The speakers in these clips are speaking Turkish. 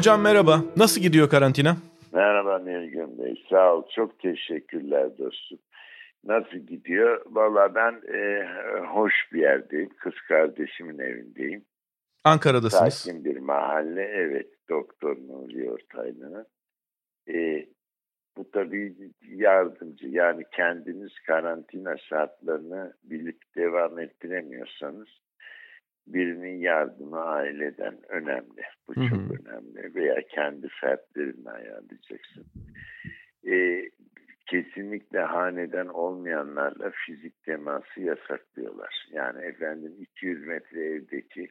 Hocam merhaba. Nasıl gidiyor karantina? Merhaba Nilgün Bey. Sağ ol. Çok teşekkürler dostum. Nasıl gidiyor? Valla ben e, hoş bir yerdeyim. Kız kardeşimin evindeyim. Ankara'dasınız. Sakin bir mahalle. Evet. Doktor Nuri Ortaylı'nın. E, bu tabii yardımcı. Yani kendiniz karantina şartlarını bilip devam ettiremiyorsanız birinin yardımı aileden önemli. Bu çok önemli. Veya kendi fertlerini ayarlayacaksın. Ee, kesinlikle haneden olmayanlarla fizik teması yasaklıyorlar. Yani efendim 200 metre evdeki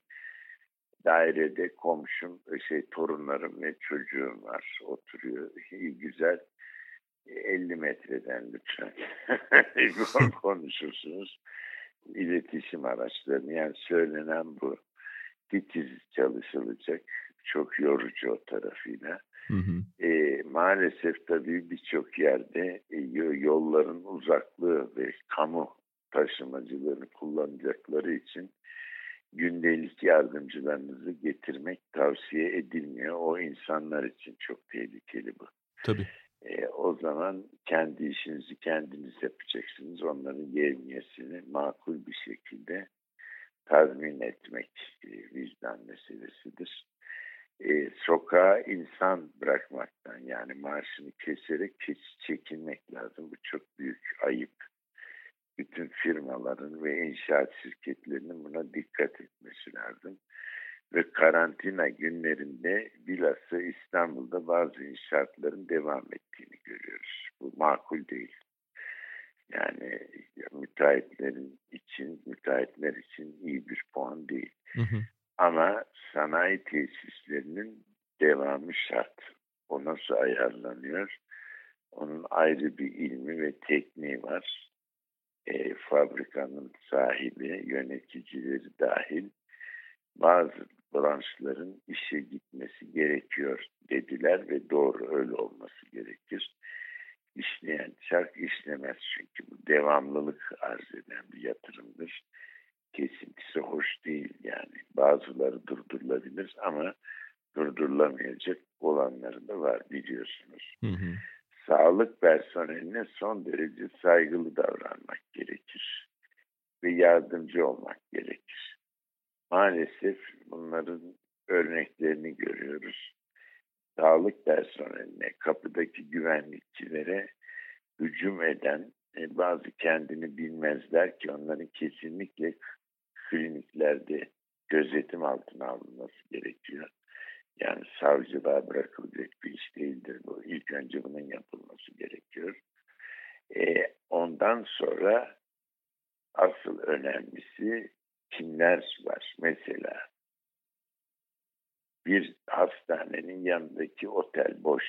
dairede komşum, şey torunlarım ve çocuğum var. Oturuyor. İyi güzel. 50 metreden lütfen konuşursunuz. İletişim araçlarını yani söylenen bu. Titiz çalışılacak. Çok yorucu o tarafıyla. Hı hı. E, maalesef tabii birçok yerde e, yolların uzaklığı ve kamu taşımacılarını kullanacakları için gündelik yardımcılarınızı getirmek tavsiye edilmiyor. O insanlar için çok tehlikeli bu. Tabii. E, o zaman kendi işinizi kendiniz yapacaksınız. Onların yevmiyesini makul bir şekilde tazmin etmek e, vicdan meselesidir. E, sokağa insan bırakmaktan yani maaşını keserek çekilmek lazım. Bu çok büyük ayıp. Bütün firmaların ve inşaat şirketlerinin buna dikkat etmesi lazım ve karantina günlerinde bilhassa İstanbul'da bazı inşaatların devam ettiğini görüyoruz. Bu makul değil. Yani müteahhitlerin için, müteahhitler için iyi bir puan değil. Hı hı. Ama sanayi tesislerinin devamı şart. O nasıl ayarlanıyor? Onun ayrı bir ilmi ve tekniği var. E, fabrikanın sahibi, yöneticileri dahil bazı branşların işe gitmesi gerekiyor dediler ve doğru öyle olması gerekir. İşleyen çark işlemez çünkü bu devamlılık arz eden bir yatırımdır. Kesintisi hoş değil yani. Bazıları durdurulabilir ama durdurulamayacak olanları da var biliyorsunuz. Hı hı. Sağlık personeline son derece saygılı davranmak gerekir ve yardımcı olmak gerekir maalesef bunların örneklerini görüyoruz. Sağlık personeline, kapıdaki güvenlikçilere hücum eden e, bazı kendini bilmezler ki onların kesinlikle kliniklerde gözetim altına alınması gerekiyor. Yani savcılığa bırakılacak bir iş değildir bu. İlk önce bunun yapılması gerekiyor. E, ondan sonra asıl önemlisi kimler var? Mesela bir hastanenin yanındaki otel boş.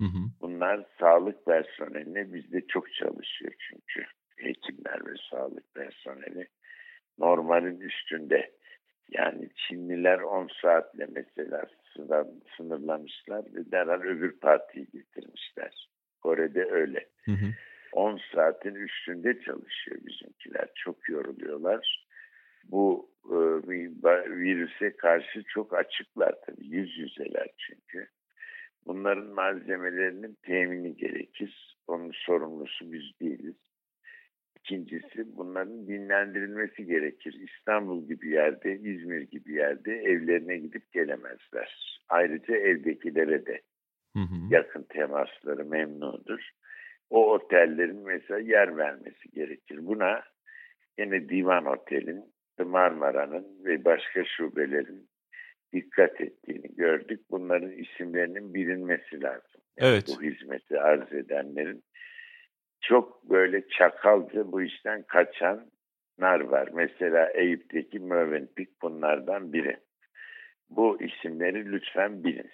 Hı hı. Bunlar sağlık personeline bizde çok çalışıyor çünkü. Hekimler ve sağlık personeli normalin üstünde. Yani Çinliler 10 saatle mesela sınırlamışlar ve derhal öbür partiyi getirmişler. Kore'de öyle. Hı hı. 10 saatin üstünde çalışıyor bizimkiler. Çok yoruluyorlar bu e, virüse karşı çok açıklar tabii. Yüz yüzeler çünkü. Bunların malzemelerinin temini gerekir. Onun sorumlusu biz değiliz. İkincisi bunların dinlendirilmesi gerekir. İstanbul gibi yerde, İzmir gibi yerde evlerine gidip gelemezler. Ayrıca evdekilere de Hı hı. yakın temasları memnundur. O otellerin mesela yer vermesi gerekir. Buna yine Divan Otel'in Marmara'nın ve başka şubelerin dikkat ettiğini gördük. Bunların isimlerinin bilinmesi lazım. Yani Evet. Bu hizmeti arz edenlerin çok böyle çakalca bu işten kaçanlar var. Mesela Eyüp'teki Mövenpik bunlardan biri. Bu isimleri lütfen bilin.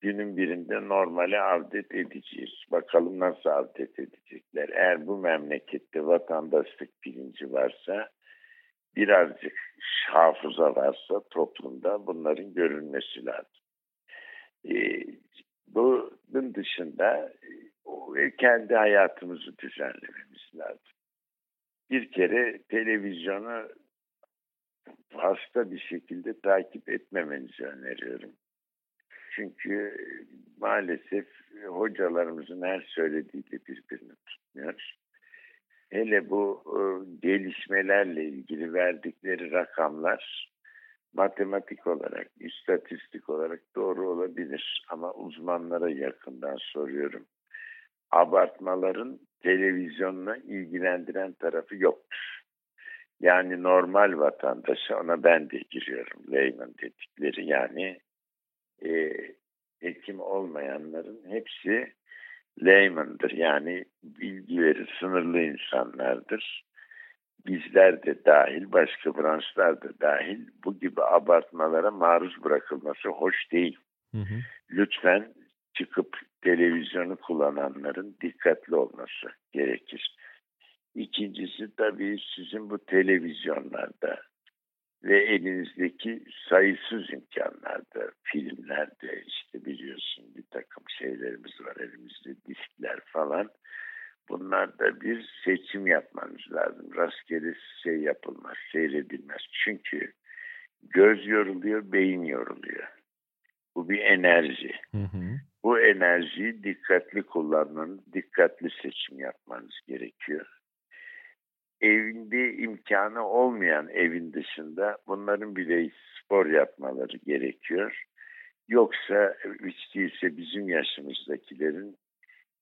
Günün birinde normale avdet edeceğiz. Bakalım nasıl avdet edecekler. Eğer bu memlekette vatandaşlık bilinci varsa birazcık hafıza varsa toplumda bunların görülmesi lazım. Ee, bunun dışında e, kendi hayatımızı düzenlememiz lazım. Bir kere televizyonu hasta bir şekilde takip etmemenizi öneriyorum. Çünkü maalesef hocalarımızın her söylediği de birbirini tutmuyor. Hele bu e, gelişmelerle ilgili verdikleri rakamlar matematik olarak, istatistik olarak doğru olabilir. Ama uzmanlara yakından soruyorum. Abartmaların televizyonla ilgilendiren tarafı yoktur. Yani normal vatandaşa ona ben de giriyorum. Layman dedikleri yani e, hekim olmayanların hepsi layman'dır. Yani bilgileri sınırlı insanlardır. Bizler de dahil, başka branşlar da dahil bu gibi abartmalara maruz bırakılması hoş değil. Hı hı. Lütfen çıkıp televizyonu kullananların dikkatli olması gerekir. İkincisi tabii sizin bu televizyonlarda ve elinizdeki sayısız imkanlarda, filmlerde işte biliyorsun bir takım şeylerimiz var elimizde, diskler falan. Bunlarda bir seçim yapmanız lazım. Rastgele şey yapılmaz, seyredilmez. Çünkü göz yoruluyor, beyin yoruluyor. Bu bir enerji. Hı hı. Bu enerjiyi dikkatli kullanmanız, dikkatli seçim yapmanız gerekiyor evinde imkanı olmayan evin dışında bunların bile spor yapmaları gerekiyor. Yoksa hiç değilse bizim yaşımızdakilerin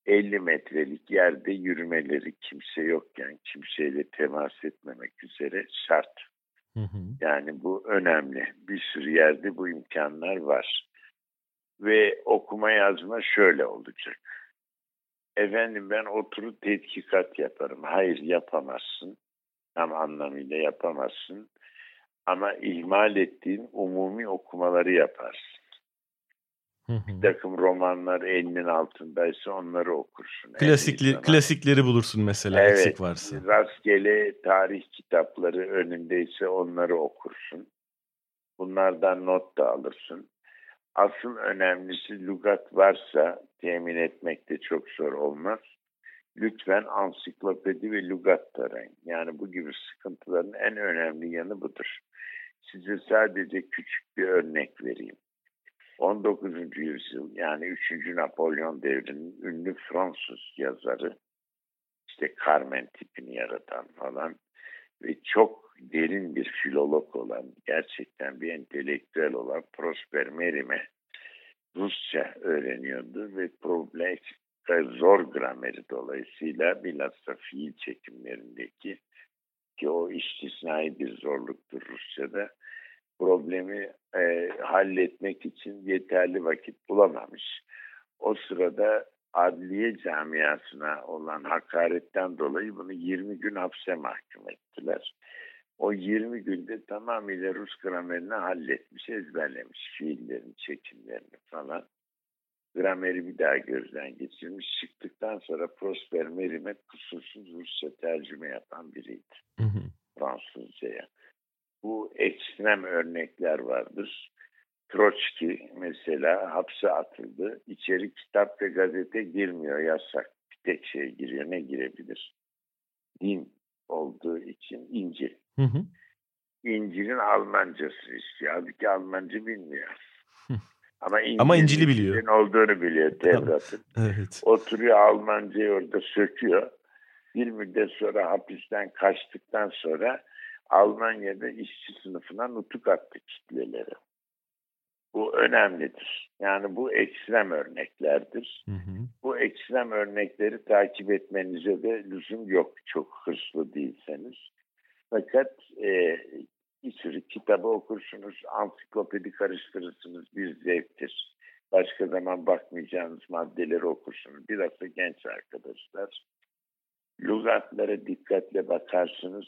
50 metrelik yerde yürümeleri kimse yokken kimseyle temas etmemek üzere şart. Hı hı. Yani bu önemli. Bir sürü yerde bu imkanlar var. Ve okuma yazma şöyle olacak. Efendim ben oturup tetkikat yaparım. Hayır yapamazsın. Tam anlamıyla yapamazsın. Ama ihmal ettiğin umumi okumaları yaparsın. Bir takım romanlar elinin altındaysa onları okursun. Klasikli, klasikleri bulursun mesela evet, eksik varsa. Rastgele tarih kitapları önündeyse onları okursun. Bunlardan not da alırsın. Asıl önemlisi lugat varsa temin etmek de çok zor olmaz. Lütfen ansiklopedi ve lugat tarayın. Yani bu gibi sıkıntıların en önemli yanı budur. Size sadece küçük bir örnek vereyim. 19. yüzyıl yani 3. Napolyon devrinin ünlü Fransız yazarı işte Carmen tipini yaratan falan ve çok derin bir filolog olan, gerçekten bir entelektüel olan Prosper Merime Rusça öğreniyordu ve problem zor grameri dolayısıyla bilhassa fiil çekimlerindeki ki o istisnai bir zorluktur Rusça'da problemi e, halletmek için yeterli vakit bulamamış. O sırada adliye camiasına olan hakaretten dolayı bunu 20 gün hapse mahkum ettiler. O 20 günde tamamıyla Rus gramerini halletmiş, ezberlemiş fiillerin çekimlerini falan. Grameri bir daha gözden geçirmiş. Çıktıktan sonra Prosper Merimet kusursuz Rusça tercüme yapan biriydi. Hı hı. Fransızcaya. Bu ekstrem örnekler vardır. Troçki mesela hapse atıldı. İçeri kitap ve gazete girmiyor yasak. Bir tek şey giriyor. Ne girebilir? Din olduğu için İncil. Hı hı. İncil'in Almancası istiyor. Halbuki Almanca bilmiyor. Ama, İncil, Ama İncil'i biliyor. İncil'in olduğunu biliyor Tevrat'ın. evet. Oturuyor Almancayı orada söküyor. Bir müddet sonra hapisten kaçtıktan sonra Almanya'da işçi sınıfına nutuk attı kitleleri. Bu önemlidir. Yani bu ekstrem örneklerdir. Hı hı. Bu ekstrem örnekleri takip etmenize de lüzum yok çok hırslı değilseniz. Fakat e, bir sürü kitabı okursunuz, ansiklopedi karıştırırsınız bir zevktir. Başka zaman bakmayacağınız maddeleri okursunuz. Bilhassa genç arkadaşlar. Lügatlara dikkatle bakarsınız.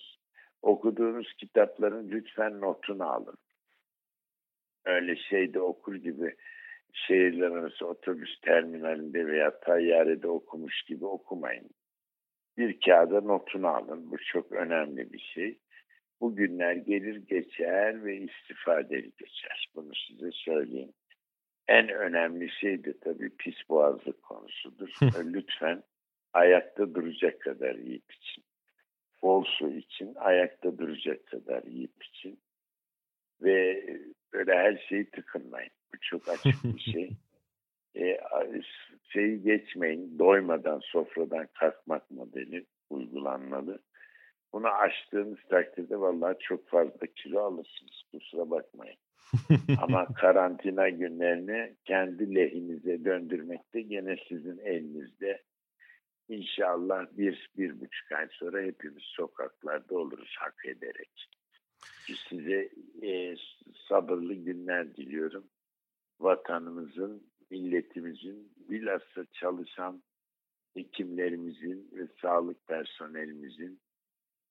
Okuduğunuz kitapların lütfen notunu alın öyle şeyde okur gibi şehirler arası otobüs terminalinde veya tayyarede okumuş gibi okumayın. Bir kağıda notunu alın. Bu çok önemli bir şey. Bu günler gelir geçer ve istifadeli geçer. Bunu size söyleyeyim. En önemli şey de tabii pis boğazlık konusudur. Lütfen ayakta duracak kadar yiyip için. Bol su için ayakta duracak kadar yiyip için Ve böyle her şeyi tıkınmayın. Bu çok açık bir şey. e, şeyi geçmeyin. Doymadan sofradan kalkmak modeli uygulanmalı. Bunu aştığınız takdirde vallahi çok fazla kilo alırsınız. Kusura bakmayın. Ama karantina günlerini kendi lehinize döndürmekte gene sizin elinizde. İnşallah bir, bir buçuk ay sonra hepimiz sokaklarda oluruz hak ederek. Size e, sabırlı günler diliyorum. Vatanımızın, milletimizin, bilhassa çalışan hekimlerimizin ve sağlık personelimizin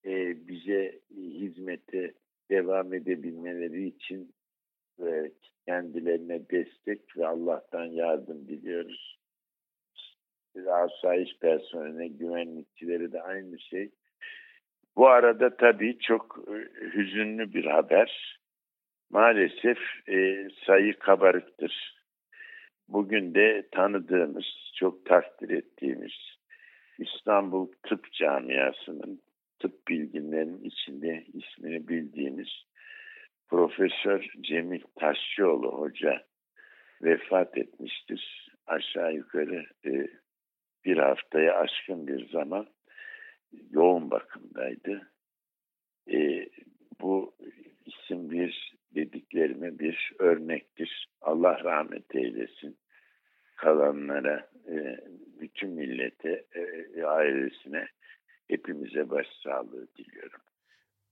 e, bize hizmete devam edebilmeleri için ve kendilerine destek ve Allah'tan yardım diliyoruz. Asayiş personeline, güvenlikçileri de aynı şey. Bu arada tabii çok e, hüzünlü bir haber. Maalesef e, sayı kabarıktır. Bugün de tanıdığımız, çok takdir ettiğimiz İstanbul Tıp Camiası'nın tıp bilginlerinin içinde ismini bildiğimiz Profesör Cemil Taşçıoğlu Hoca vefat etmiştir. Aşağı yukarı e, bir haftaya aşkın bir zaman yoğun bakımdaydı. E, bu isim bir dediklerime bir örnektir. Allah rahmet eylesin. Kalanlara, e, bütün millete, e, ailesine hepimize başsağlığı diliyorum.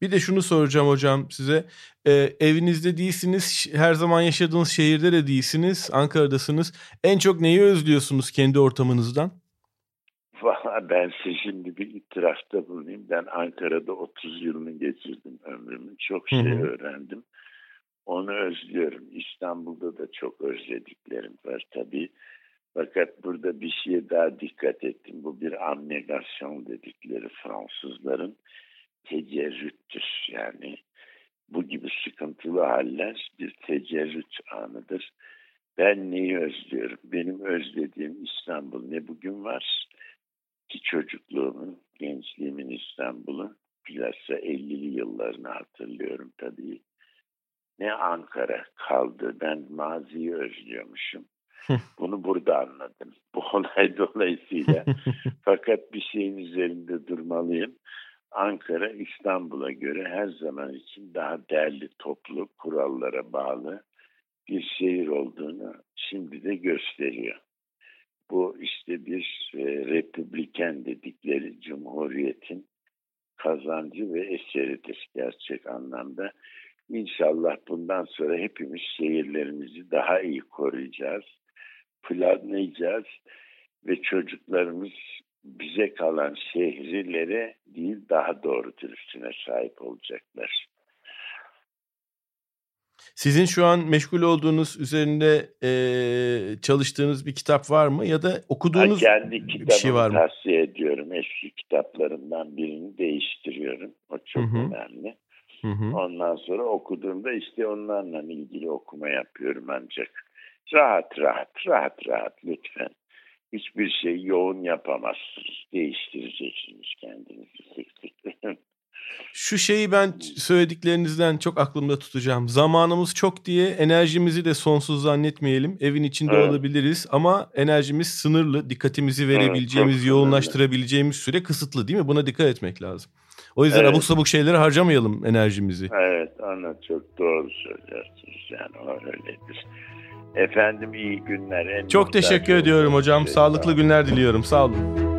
Bir de şunu soracağım hocam size. Ee, evinizde değilsiniz, her zaman yaşadığınız şehirde de değilsiniz, Ankara'dasınız. En çok neyi özlüyorsunuz kendi ortamınızdan? Valla ben size şimdi bir itirafta bulunayım. Ben Ankara'da 30 yılını geçirdim ömrümün. Çok şey Hı-hı. öğrendim. Onu özlüyorum. İstanbul'da da çok özlediklerim var tabii. Fakat burada bir şeye daha dikkat ettim. Bu bir amnegasyon dedikleri Fransızların tecerrüttür. Yani bu gibi sıkıntılı haller bir tecerrüt anıdır. Ben neyi özlüyorum? Benim özlediğim İstanbul ne bugün var ki çocukluğumun, gençliğimin İstanbul'u bilhassa 50'li yıllarını hatırlıyorum tabii. Ne Ankara kaldı. Ben maziyi özlüyormuşum. Bunu burada anladım. Bu olay dolayısıyla. Fakat bir şeyin üzerinde durmalıyım. Ankara İstanbul'a göre her zaman için daha değerli toplu kurallara bağlı bir şehir olduğunu şimdi de gösteriyor. Bu işte bir e, republiken dedikleri cumhuriyetin kazancı ve eseridir gerçek anlamda. İnşallah bundan sonra hepimiz şehirlerimizi daha iyi koruyacağız, planlayacağız ve çocuklarımız bize kalan şehirlere değil daha doğru dürüstüne sahip olacaklar. Sizin şu an meşgul olduğunuz üzerinde e, çalıştığınız bir kitap var mı ya da okuduğunuz ha, kendi bir şey var mı? tavsiye ediyorum. Eski kitaplarımdan birini değiştiriyorum. O çok Hı-hı. önemli. Hı-hı. Ondan sonra okuduğumda işte onlarla ilgili okuma yapıyorum ancak. Rahat rahat, rahat rahat lütfen hiçbir şey yoğun yapamazsınız. Değiştireceksiniz kendinizi. Şu şeyi ben söylediklerinizden çok aklımda tutacağım. Zamanımız çok diye enerjimizi de sonsuz zannetmeyelim. Evin içinde evet. olabiliriz ama enerjimiz sınırlı. Dikkatimizi verebileceğimiz, evet, yoğunlaştırabileceğimiz süre kısıtlı değil mi? Buna dikkat etmek lazım. O yüzden evet. abuk sabuk şeylere harcamayalım enerjimizi. Evet, ana çok doğru söylüyorsunuz. Yani öyledir. Efendim iyi günler. En Çok teşekkür ediyorum hocam. Şey. Sağlıklı günler diliyorum. Sağ olun.